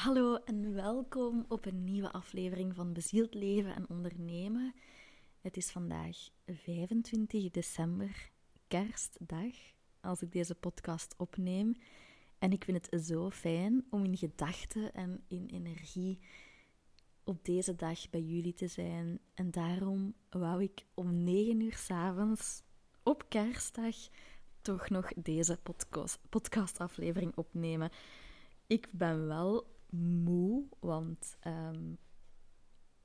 Hallo en welkom op een nieuwe aflevering van Bezield Leven en Ondernemen. Het is vandaag 25 december, kerstdag, als ik deze podcast opneem. En ik vind het zo fijn om in gedachten en in energie op deze dag bij jullie te zijn. En daarom wou ik om 9 uur s'avonds op kerstdag toch nog deze podcast, podcastaflevering opnemen. Ik ben wel moe, want um,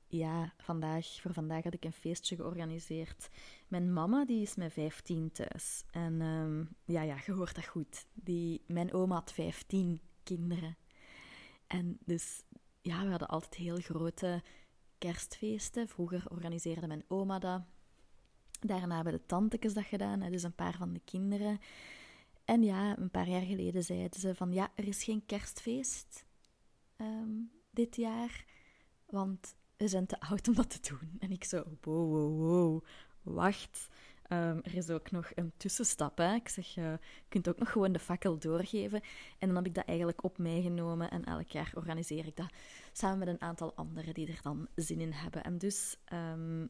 ja, vandaag, voor vandaag had ik een feestje georganiseerd. Mijn mama die is met 15 thuis. En um, ja, ja, je hoort dat goed. Die, mijn oma had 15 kinderen. En dus ja, we hadden altijd heel grote kerstfeesten. Vroeger organiseerde mijn oma dat. Daarna hebben de tantekes dat gedaan, dus een paar van de kinderen. En ja, een paar jaar geleden zeiden ze van ja, er is geen kerstfeest um, dit jaar, want we zijn te oud om dat te doen. En ik zo, wow, wow, wow, wacht. Um, er is ook nog een tussenstap. Hè? Ik zeg, je kunt ook nog gewoon de fakkel doorgeven. En dan heb ik dat eigenlijk op mij genomen. En elk jaar organiseer ik dat samen met een aantal anderen die er dan zin in hebben. En dus, um,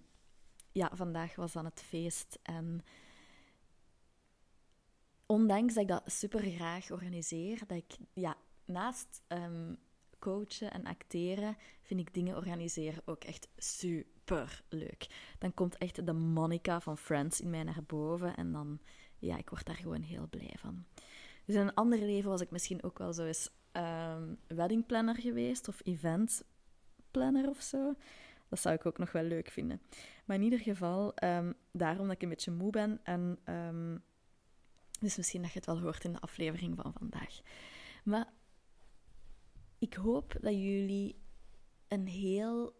ja, vandaag was dan het feest. En ondanks dat ik dat super graag organiseer, dat ik ja, naast coachen en acteren vind ik dingen organiseren ook echt super leuk. Dan komt echt de Monica van Friends in mij naar boven en dan, ja, ik word daar gewoon heel blij van. Dus in een ander leven was ik misschien ook wel zo eens um, weddingplanner geweest of eventplanner of zo. Dat zou ik ook nog wel leuk vinden. Maar in ieder geval, um, daarom dat ik een beetje moe ben. En um, dus misschien dat je het wel hoort in de aflevering van vandaag. Maar ik hoop dat jullie een heel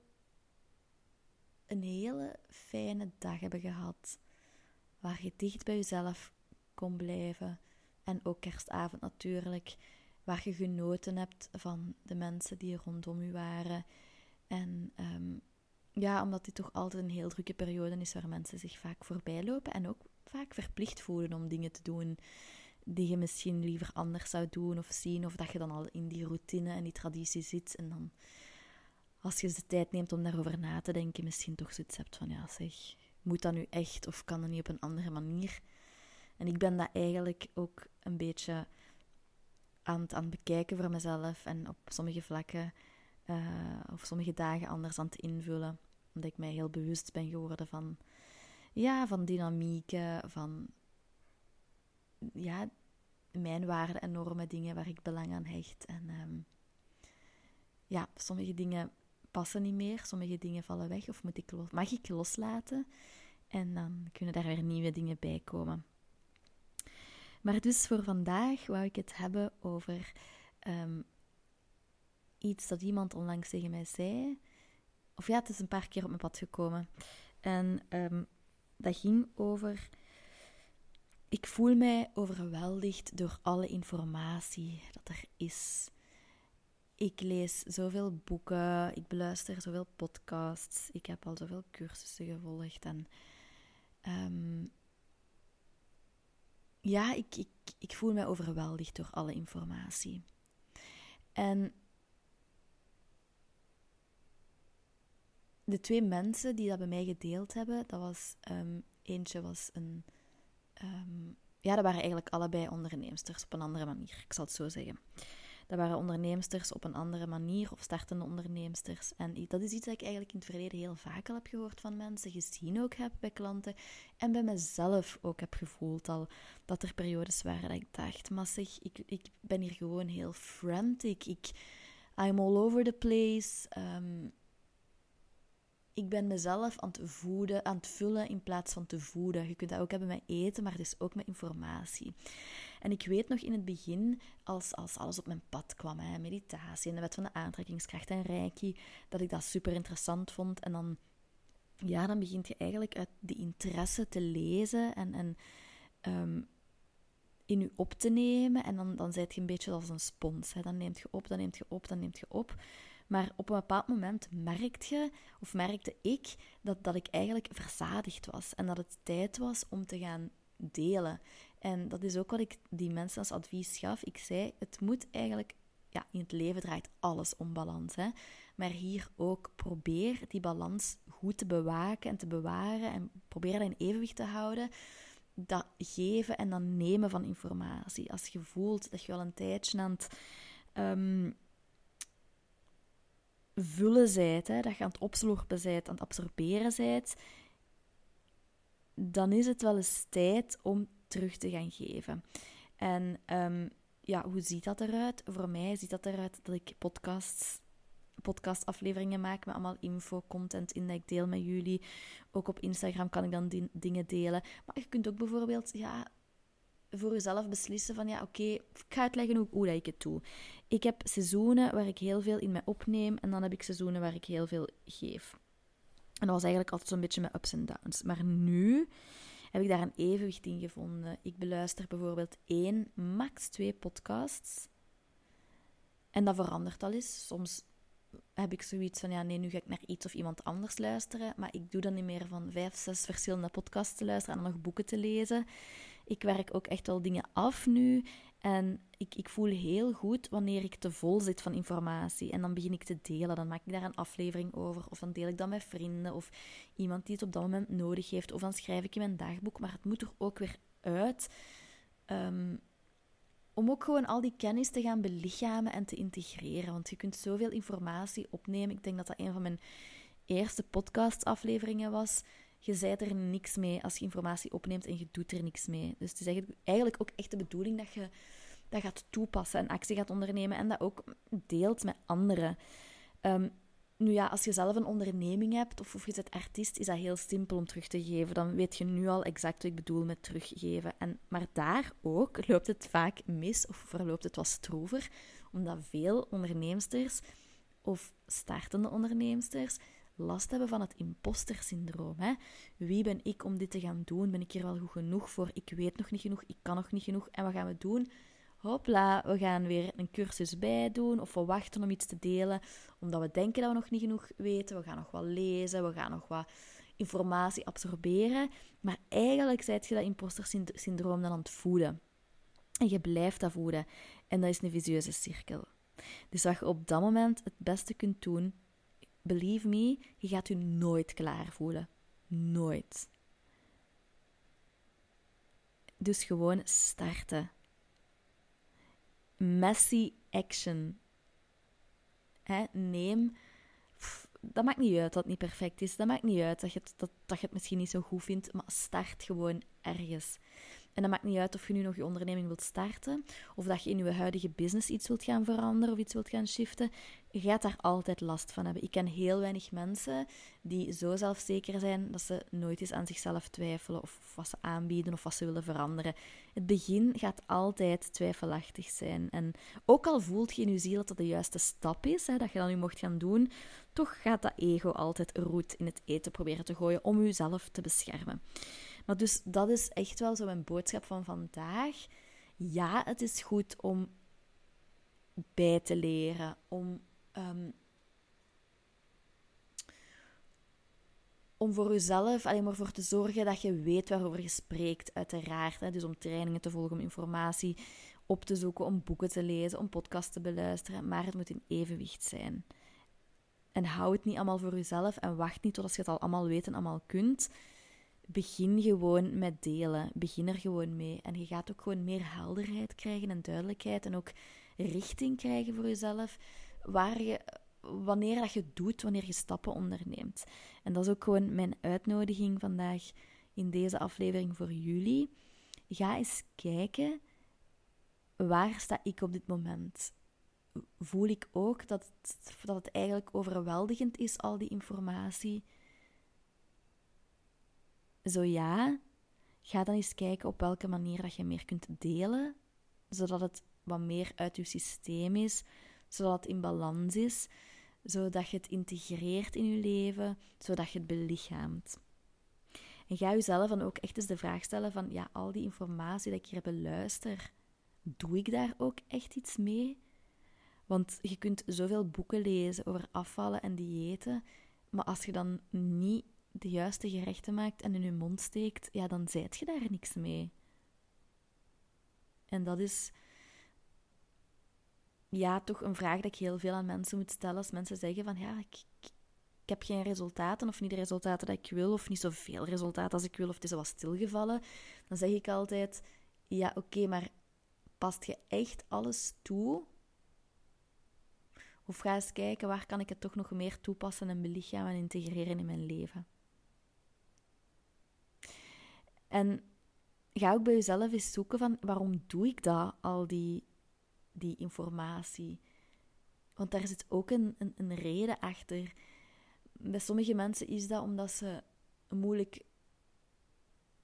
een hele fijne dag hebben gehad. Waar je dicht bij jezelf kon blijven. En ook kerstavond natuurlijk. Waar je genoten hebt van de mensen die rondom u waren. En um, ja, omdat dit toch altijd een heel drukke periode is waar mensen zich vaak voorbij lopen. En ook vaak verplicht voelen om dingen te doen die je misschien liever anders zou doen of zien, of dat je dan al in die routine en die traditie zit en dan als je de tijd neemt om daarover na te denken, misschien toch zoiets hebt van ja zeg, moet dat nu echt of kan dat niet op een andere manier? En ik ben dat eigenlijk ook een beetje aan het, aan bekijken voor mezelf en op sommige vlakken uh, of sommige dagen anders aan het invullen, omdat ik mij heel bewust ben geworden van ja, van dynamieken, van ja, mijn waarden en dingen waar ik belang aan hecht. En um, ja, sommige dingen passen niet meer, sommige dingen vallen weg of moet ik los, mag ik loslaten. En dan kunnen daar weer nieuwe dingen bij komen. Maar dus voor vandaag wou ik het hebben over um, iets dat iemand onlangs tegen mij zei. Of ja, het is een paar keer op mijn pad gekomen. En um, dat ging over ik voel mij overweldigd door alle informatie dat er is. Ik lees zoveel boeken, ik beluister zoveel podcasts, ik heb al zoveel cursussen gevolgd en um, ja, ik, ik, ik voel mij overweldigd door alle informatie. En de twee mensen die dat bij mij gedeeld hebben, dat was um, eentje was een um, ja, dat waren eigenlijk allebei onderneemsters op een andere manier. Ik zal het zo zeggen. Dat waren onderneemsters op een andere manier of startende onderneemsters. En dat is iets dat ik eigenlijk in het verleden heel vaak al heb gehoord van mensen, gezien ook heb bij klanten en bij mezelf ook heb gevoeld al dat er periodes waren dat ik dacht, maar zeg, ik, ik ben hier gewoon heel frantic. Ik, I'm all over the place. Um, ik ben mezelf aan het voeden, aan het vullen in plaats van te voeden. Je kunt dat ook hebben met eten, maar is ook met informatie. En ik weet nog in het begin, als, als alles op mijn pad kwam, hè, meditatie en de wet van de aantrekkingskracht en reiki, dat ik dat super interessant vond. En dan, ja, dan begint je eigenlijk uit die interesse te lezen en, en um, in je op te nemen. En dan, dan zijt je een beetje als een spons. Hè. Dan neemt je op, dan neemt je op, dan neemt je op. Maar op een bepaald moment merkte je, of merkte ik, dat, dat ik eigenlijk verzadigd was. En dat het tijd was om te gaan delen. En dat is ook wat ik die mensen als advies gaf. Ik zei, het moet eigenlijk ja, in het leven draait alles om balans. Hè? Maar hier ook probeer die balans goed te bewaken en te bewaren. En probeer dat in evenwicht te houden. Dat geven en dan nemen van informatie. Als je voelt dat je al een tijdje aan het ehm, vullen bent, hè, dat je aan het opslorpen bent, aan het absorberen bent, dan is het wel eens tijd om terug te gaan geven. En um, ja, hoe ziet dat eruit? Voor mij ziet dat eruit dat ik podcasts, podcastafleveringen maak met allemaal info, content in dat ik deel met jullie. Ook op Instagram kan ik dan dingen delen. Maar je kunt ook bijvoorbeeld ja, voor jezelf beslissen van ja, oké, ik ga uitleggen hoe, dat ik het doe. Ik heb seizoenen waar ik heel veel in mij opneem en dan heb ik seizoenen waar ik heel veel geef. En dat was eigenlijk altijd zo'n beetje met ups en downs. Maar nu heb ik daar een evenwicht in gevonden. Ik beluister bijvoorbeeld één, max twee podcasts. En dat verandert al eens. Soms heb ik zoiets van, ja, nee, nu ga ik naar iets of iemand anders luisteren. Maar ik doe dan niet meer van vijf, zes verschillende podcasts te luisteren en dan nog boeken te lezen. Ik werk ook echt wel dingen af nu. En ik, ik voel heel goed wanneer ik te vol zit van informatie. En dan begin ik te delen. Dan maak ik daar een aflevering over. Of dan deel ik dat met vrienden. Of iemand die het op dat moment nodig heeft. Of dan schrijf ik in mijn dagboek. Maar het moet er ook weer uit. Ehm, om ook gewoon al die kennis te gaan belichamen en te integreren. Want je kunt zoveel informatie opnemen. Ik denk dat dat een van mijn eerste podcastafleveringen was. Je zei er niks mee als je informatie opneemt en je doet er niks mee. Dus het is eigenlijk ook echt de bedoeling dat je dat gaat toepassen en actie gaat ondernemen en dat ook deelt met anderen. Um, nu ja, als je zelf een onderneming hebt of, of je bent artiest, is dat heel simpel om terug te geven. Dan weet je nu al exact wat ik bedoel met teruggeven. En, maar daar ook loopt het vaak mis of verloopt het wat stroever, omdat veel onderneemsters of startende onderneemsters last hebben van het imposter-syndroom. Hè? Wie ben ik om dit te gaan doen? Ben ik hier wel goed genoeg voor? Ik weet nog niet genoeg, ik kan nog niet genoeg. En wat gaan we doen? Hopla, we gaan weer een cursus bij doen of we wachten om iets te delen, omdat we denken dat we nog niet genoeg weten. We gaan nog wat lezen, we gaan nog wat informatie absorberen. Maar eigenlijk zijt je dat imposter-syndroom dan aan het voeden. En je blijft dat voeden. En dat is een visieuze cirkel. Dus wat je op dat moment het beste kunt doen, believe me, je gaat je nooit klaar voelen. Nooit. Dus gewoon starten. Messy action. neem. dat maakt niet uit dat het niet perfect is. Dat maakt niet uit dat je, het, dat, dat je het misschien niet zo goed vindt. Maar start gewoon ergens. En dat maakt niet uit of je nu nog je onderneming wilt starten, of dat je in je huidige business iets wilt gaan veranderen of iets wilt gaan shiften. Je gaat daar altijd last van hebben. Ik ken heel weinig mensen die zo zelfzeker zijn dat ze nooit eens aan zichzelf twijfelen of wat ze aanbieden of wat ze willen veranderen. Het begin gaat altijd twijfelachtig zijn. En ook al voelt je in je ziel dat dat de juiste stap is, hè, dat je dat nu mocht gaan doen, toch gaat dat ego altijd roet in het eten proberen te gooien om jezelf te beschermen. Dus dat is echt wel zo mijn boodschap van vandaag. Ja, het is goed om bij te leren, om, um, om voor jezelf alleen maar voor te zorgen dat je weet waarover je spreekt, uiteraard. Dus om trainingen te volgen, om informatie op te zoeken, om boeken te lezen, om podcasts te beluisteren. Maar het moet in evenwicht zijn. En hou het niet allemaal voor jezelf en wacht niet tot als je het al allemaal weet en allemaal kunt begin gewoon met delen. Begin er gewoon mee. En je gaat ook gewoon meer helderheid krijgen en duidelijkheid. En ook richting krijgen voor jezelf. Waar je, wanneer dat je doet, wanneer je stappen onderneemt. En dat is ook gewoon mijn uitnodiging vandaag in deze aflevering voor jullie. Ga eens kijken. Waar sta ik op dit moment? Voel ik ook dat dat het eigenlijk overweldigend is, al die informatie? Zo ja, ga dan eens kijken op welke manier dat je meer kunt delen, zodat het wat meer uit je systeem is, zodat het in balans is, zodat je het integreert in je leven, zodat je het belichaamt. En ga jezelf dan ook echt eens de vraag stellen van, ja, al die informatie dat ik hier beluister, doe ik daar ook echt iets mee? Want je kunt zoveel boeken lezen over afvallen en diëten, maar als je dan niet de juiste gerechten maakt en in je mond steekt, ja, dan zijt je daar niks mee. En dat is ja, toch een vraag dat ik heel veel aan mensen moet stellen. Als mensen zeggen van ja, ik, ik, ik heb geen resultaten of niet de resultaten dat ik wil of niet zoveel resultaten als ik wil of het is al wat stilgevallen, dan zeg ik altijd ja, oké, maar past je echt alles toe? Of ga eens kijken waar kan ik het toch nog meer toepassen en belichamen en integreren in mijn leven. En ga ook bij jezelf eens zoeken van waarom doe ik dat, al die, die informatie. Want daar zit ook een, een, een reden achter. Bij sommige mensen is dat omdat ze moeilijk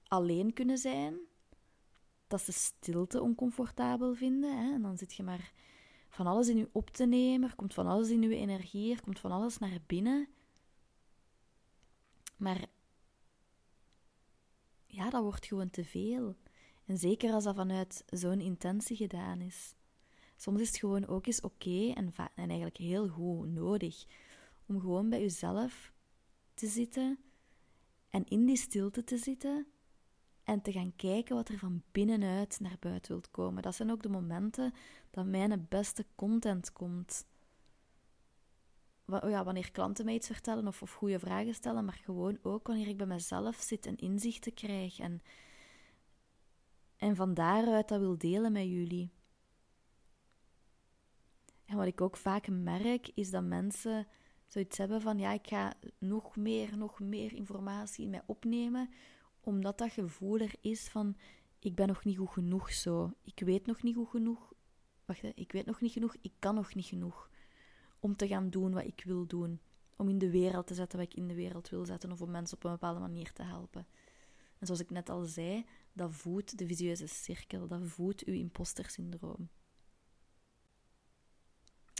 alleen kunnen zijn dat ze stilte oncomfortabel vinden. Hè? En dan zit je maar van alles in je op te nemen. Er komt van alles in je energie. Er komt van alles naar binnen. Maar ja, dat wordt gewoon te veel. En zeker als dat vanuit zo'n intentie gedaan is. Soms is het gewoon ook eens oké en, en eigenlijk heel goed nodig om gewoon bij jezelf te zitten en in die stilte te zitten en te gaan kijken wat er van binnenuit naar buiten wilt komen. Dat zijn ook de momenten dat mijn beste content komt. Ja, wanneer klanten mij iets vertellen of, of goede vragen stellen, maar gewoon ook wanneer ik bij mezelf zit en inzichten krijg en, en van daaruit dat wil delen met jullie. En wat ik ook vaak merk, is dat mensen zoiets hebben van, ja, ik ga nog meer, nog meer informatie in mij opnemen, omdat dat gevoel er is van ik ben nog niet goed genoeg zo. Ik weet nog niet goed genoeg. Wacht, hè, ik weet nog niet genoeg. Ik kan nog niet genoeg om te gaan doen wat ik wil doen. Om in de wereld te zetten wat ik in de wereld wil zetten of om mensen op een bepaalde manier te helpen. En zoals ik net al zei, dat voedt de visueuze cirkel, dat voedt uw imposter-syndroom.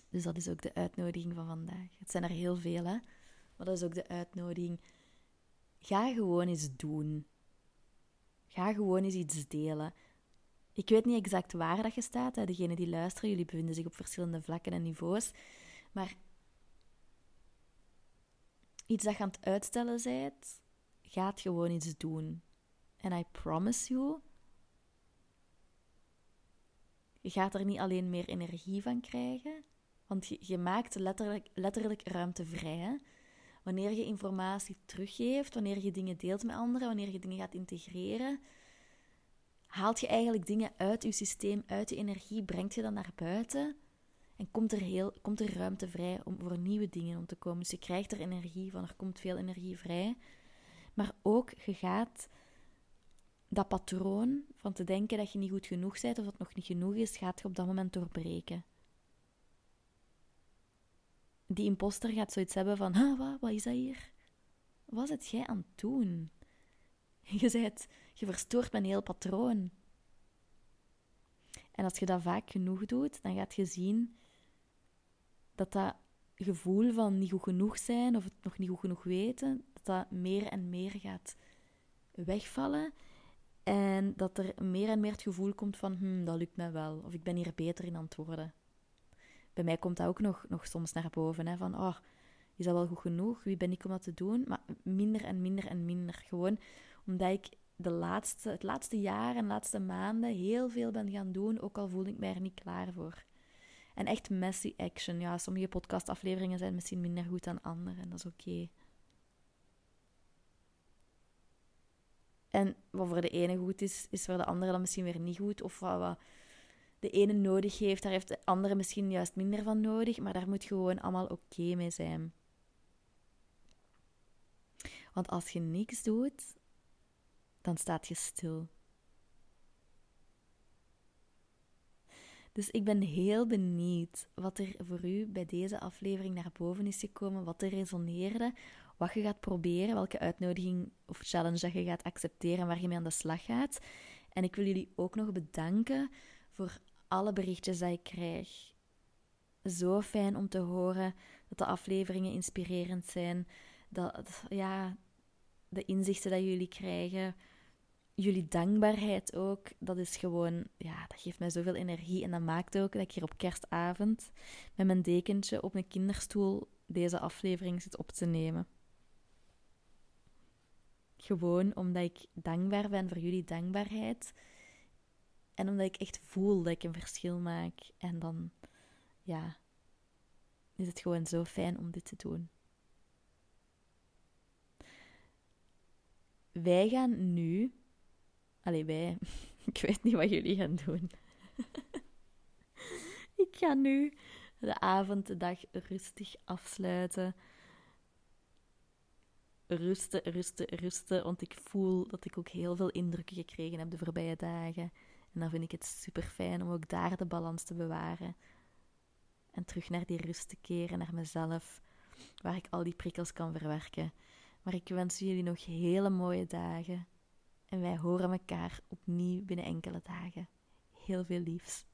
Dus dat is ook de uitnodiging van vandaag. Het zijn er heel veel, hè? Maar dat is ook de uitnodiging. Ga gewoon eens doen. Ga gewoon eens iets delen. Ik weet niet exact waar dat je staat. Hè. Degenen die luisteren, jullie bevinden zich op verschillende vlakken en niveaus. Maar iets dat je aan het uitstellen bent, gaat gewoon iets doen. En I promise you, je gaat er niet alleen meer energie van krijgen, want je, je maakt letterlijk, letterlijk ruimte vrij. Hè? Wanneer je informatie teruggeeft, wanneer je dingen deelt met anderen, wanneer je dingen gaat integreren, haalt je eigenlijk dingen uit je systeem, uit je energie, brengt je dat naar buiten en komt er, heel, komt er ruimte vrij om voor nieuwe dingen om te komen. Dus je krijgt er energie van, er komt veel energie vrij. Maar ook, je gaat dat patroon van te denken dat je niet goed genoeg bent of dat nog niet genoeg is, gaat je op dat moment doorbreken die imposter gaat zoiets hebben van, huh, wat, wat is dat hier? Wat zit jij aan het doen? Je, zegt, je verstoort mijn heel patroon. En als je dat vaak genoeg doet, dan gaat je zien dat dat gevoel van niet goed genoeg zijn of het nog niet goed genoeg weten, dat dat meer en meer gaat wegvallen. En dat er meer en meer het gevoel komt van, hm, dat lukt mij wel, of ik ben hier beter in antwoorden bij mij komt dat ook nog, nog soms naar boven. Hè, van, oh, is dat wel goed genoeg? Wie ben ik om dat te doen? Maar minder en minder en minder. Gewoon omdat ik de laatste, het laatste jaar en de laatste maanden heel veel ben gaan doen, ook al voelde ik mij er niet klaar voor. En echt messy action. Ja, sommige podcastafleveringen zijn misschien minder goed dan andere en dat is oké. En wat voor de ene goed is, is voor de andere dan misschien weer niet goed. Of wat, de ene nodig heeft, daar heeft de andere misschien juist minder van nodig, maar daar moet gewoon allemaal oké mee zijn. Want als je niks doet, dan staat je stil. Dus ik ben heel benieuwd wat er voor u bij deze aflevering naar boven is gekomen, wat er resoneerde, wat je gaat proberen, welke uitnodiging of challenge dat je gaat accepteren, waar je mee aan de slag gaat. En ik wil jullie ook nog bedanken voor alle berichtjes die ik krijg. Zo fijn om te horen dat de afleveringen inspirerend zijn. Dat, ja, de inzichten dat jullie krijgen. Jullie dankbaarheid ook. Dat is gewoon, ja, dat geeft mij zoveel energie. En dat maakt ook dat ik hier op kerstavond met mijn dekentje op mijn kinderstoel deze aflevering zit op te nemen. Gewoon omdat ik dankbaar ben voor jullie dankbaarheid. En omdat ik echt voel dat ik een verschil maak. En dan, ja, is het gewoon zo fijn om dit te doen. Wij gaan nu. Allee, wij. Ik weet niet wat jullie gaan doen. ik ga nu de avond, de dag rustig afsluiten. Rusten, rusten, rusten. Want ik voel dat ik ook heel veel indrukken gekregen heb de voorbije dagen. En dan vind ik het super fijn om ook daar de balans te bewaren. En terug naar die rust te keren, naar mezelf, waar ik al die prikkels kan verwerken. Maar ik wens jullie nog hele mooie dagen. En wij horen elkaar opnieuw binnen enkele dagen. Heel veel liefs.